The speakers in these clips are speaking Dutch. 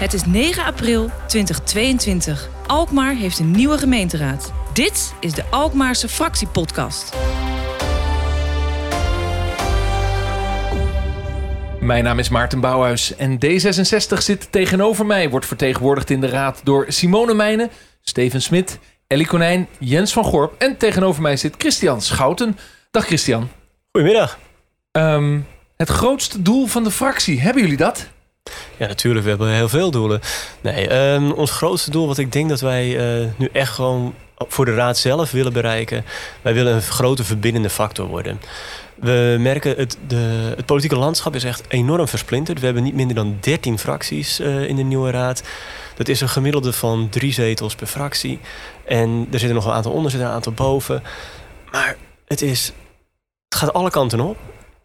Het is 9 april 2022. Alkmaar heeft een nieuwe gemeenteraad. Dit is de Alkmaarse Fractiepodcast. Mijn naam is Maarten Bouwhuis en D66 zit tegenover mij. Wordt vertegenwoordigd in de raad door Simone Meijnen, Steven Smit, Ellie Konijn, Jens van Gorp. En tegenover mij zit Christian Schouten. Dag Christian. Goedemiddag. Ehm, het grootste doel van de fractie, hebben jullie dat? Ja, natuurlijk. We hebben heel veel doelen. Nee, ehm, ons grootste doel, wat ik denk dat wij eh, nu echt gewoon voor de raad zelf willen bereiken. Wij willen een grote verbindende factor worden. We merken, het, de, het politieke landschap is echt enorm versplinterd. We hebben niet minder dan 13 fracties eh, in de nieuwe raad. Dat is een gemiddelde van drie zetels per fractie. En er zitten nog een aantal onder, zitten een aantal boven. Maar het, is, het gaat alle kanten op.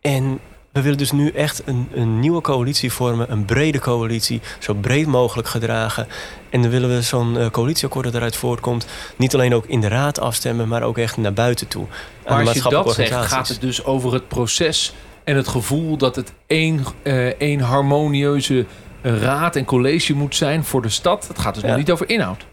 En we willen dus nu echt een, een nieuwe coalitie vormen, een brede coalitie, zo breed mogelijk gedragen. En dan willen we zo'n uh, coalitieakkoord dat eruit voortkomt, niet alleen ook in de raad afstemmen, maar ook echt naar buiten toe. Maar als je dat zegt, gaat het dus over het proces en het gevoel dat het één, uh, één harmonieuze eh, raad en college moet zijn voor de stad. Het gaat dus nog niet over inhoud.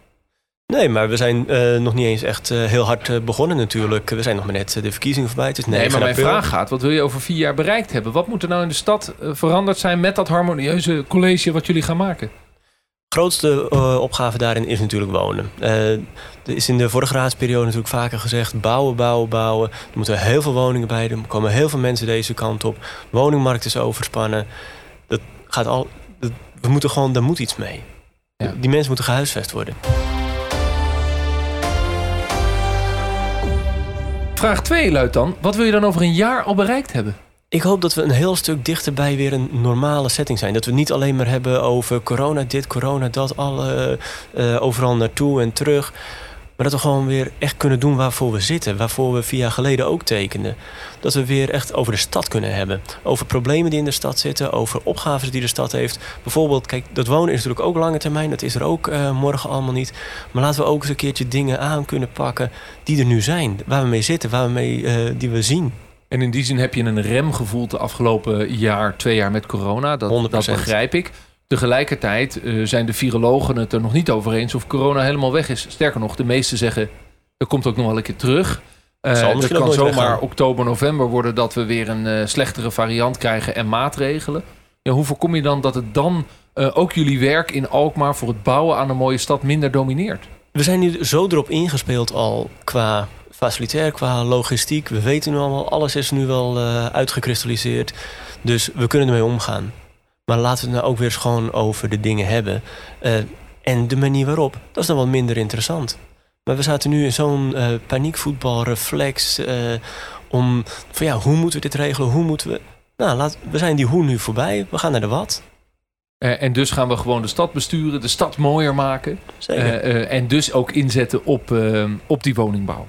Nee, maar we zijn uh, nog niet eens echt uh, heel hard uh, begonnen natuurlijk. We zijn nog maar net de verkiezingen voorbij. Het is nee, maar mijn vraag gaat, wat wil je over vier jaar bereikt hebben? Wat moet er nou in de stad veranderd zijn met dat harmonieuze college wat jullie gaan maken? De grootste opgave daarin is natuurlijk wonen. er is in de vorige raadsperiode natuurlijk vaker gezegd... bouwen, bouwen, bouwen. Er moeten heel veel woningen bij. Er komen heel veel mensen deze kant op. Woningmarkt is overspannen. Dat gaat al, dat, we moeten gewoon, daar moet iets mee. Ja. Die mensen moeten gehuisvest worden. Vraag 2 luidt dan: wat wil je dan over een jaar al bereikt hebben? Ik hoop dat we een heel stuk dichterbij weer een normale setting zijn. Dat we niet alleen maar hebben over corona dit, corona dat, alle, uh, overal naartoe en terug. Maar dat we gewoon weer echt kunnen doen waarvoor we zitten. Waarvoor we vier jaar geleden ook tekenden. Dat we weer echt over de stad kunnen hebben. Over problemen die in de stad zitten. Over opgaves die de stad heeft. Bijvoorbeeld, kijk, dat wonen is natuurlijk ook lange termijn. Dat is er ook uh, morgen allemaal niet. Maar laten we ook eens een keertje dingen aan kunnen pakken die er nu zijn. Waar we mee zitten, waar we mee, uh, die we zien. En in die zin heb je een rem gevoeld de afgelopen jaar, twee jaar met corona. Dat, dat begrijp ik. Tegelijkertijd uh, zijn de virologen het er nog niet over eens of corona helemaal weg is. Sterker nog, de meesten zeggen, er komt ook nog wel een keer terug. Uh, het kan zomaar oktober, november worden dat we weer een uh, slechtere variant krijgen en maatregelen. Ja, hoe voorkom je dan dat het dan ook jullie werk in Alkmaar voor het bouwen aan een mooie stad minder domineert? We zijn nu zo erop ingespeeld al qua facilitair, qua logistiek. We weten nu allemaal, alles is nu wel uitgekristalliseerd. Dus we kunnen ermee omgaan. Maar laten we het nou ook weer eens gewoon over de dingen hebben. Uh, en de manier waarop, dat is dan wel minder interessant. Maar we zaten nu in zo'n uh, paniekvoetbalreflex uh, om van ja, hoe moeten we dit regelen? Hoe moeten we. Nou, laat, we zijn die hoe nu voorbij. We gaan naar de wat. Uh, en dus gaan we gewoon de stad besturen, de stad mooier maken. Zeker. en dus ook inzetten op, op die woningbouw.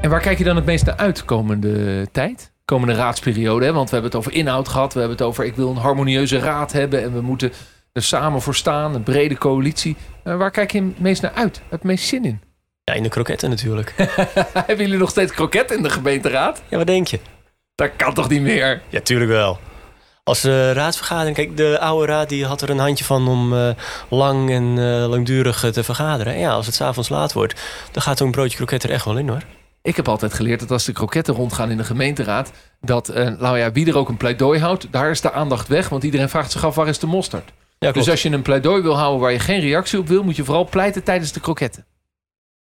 En waar kijk je dan het meest naar uit de komende tijd? Komende raadsperiode. Hè? Want we hebben het over inhoud gehad. We hebben het over ik wil een harmonieuze raad hebben. En we moeten er samen voor staan. Een brede coalitie. Uh, waar kijk je het meest naar uit? Het meest zin in? Ja, in de kroketten natuurlijk. hebben jullie nog steeds kroketten in de gemeenteraad? Ja, wat denk je? Dat kan toch niet meer? Ja, tuurlijk wel. Als uh, raadsvergadering, kijk, de oude raad die had er een handje van om uh, lang en langdurig te vergaderen. En ja, als het s'avonds laat wordt, dan gaat zo'n broodje kroket er echt wel in hoor. Ik heb altijd geleerd dat als de kroketten rondgaan in de gemeenteraad, dat uh, nou ja, wie er ook een pleidooi houdt, daar is de aandacht weg. Want iedereen vraagt zich af waar is de mosterd. Ja, dus als je een pleidooi wil houden waar je geen reactie op wil, moet je vooral pleiten tijdens de kroketten.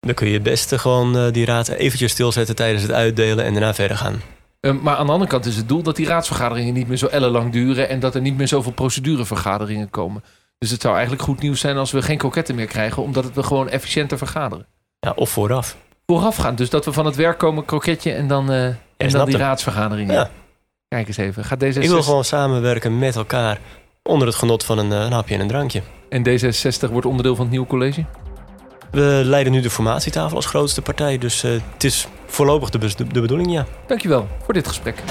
Dan kun je het beste gewoon uh, die raad eventjes stilzetten tijdens het uitdelen en daarna verder gaan. Uh, maar aan de andere kant is het doel dat die raadsvergaderingen niet meer zo ellenlang duren en dat er niet meer zoveel procedurevergaderingen komen. Dus het zou eigenlijk goed nieuws zijn als we geen kroketten meer krijgen, omdat we gewoon efficiënter vergaderen. Ja, of vooraf voorafgaan. Dus dat we van het werk komen, kroketje en dan, uh, en dan die raadsvergadering. Ja. Kijk eens even. Gaat deze Ik wil gewoon samenwerken met elkaar onder het genot van een, uh, een hapje en een drankje. En D66 wordt onderdeel van het nieuwe college? We leiden nu de formatietafel als grootste partij. Dus uh, het is voorlopig de, de, de bedoeling, ja. Dankjewel voor dit gesprek.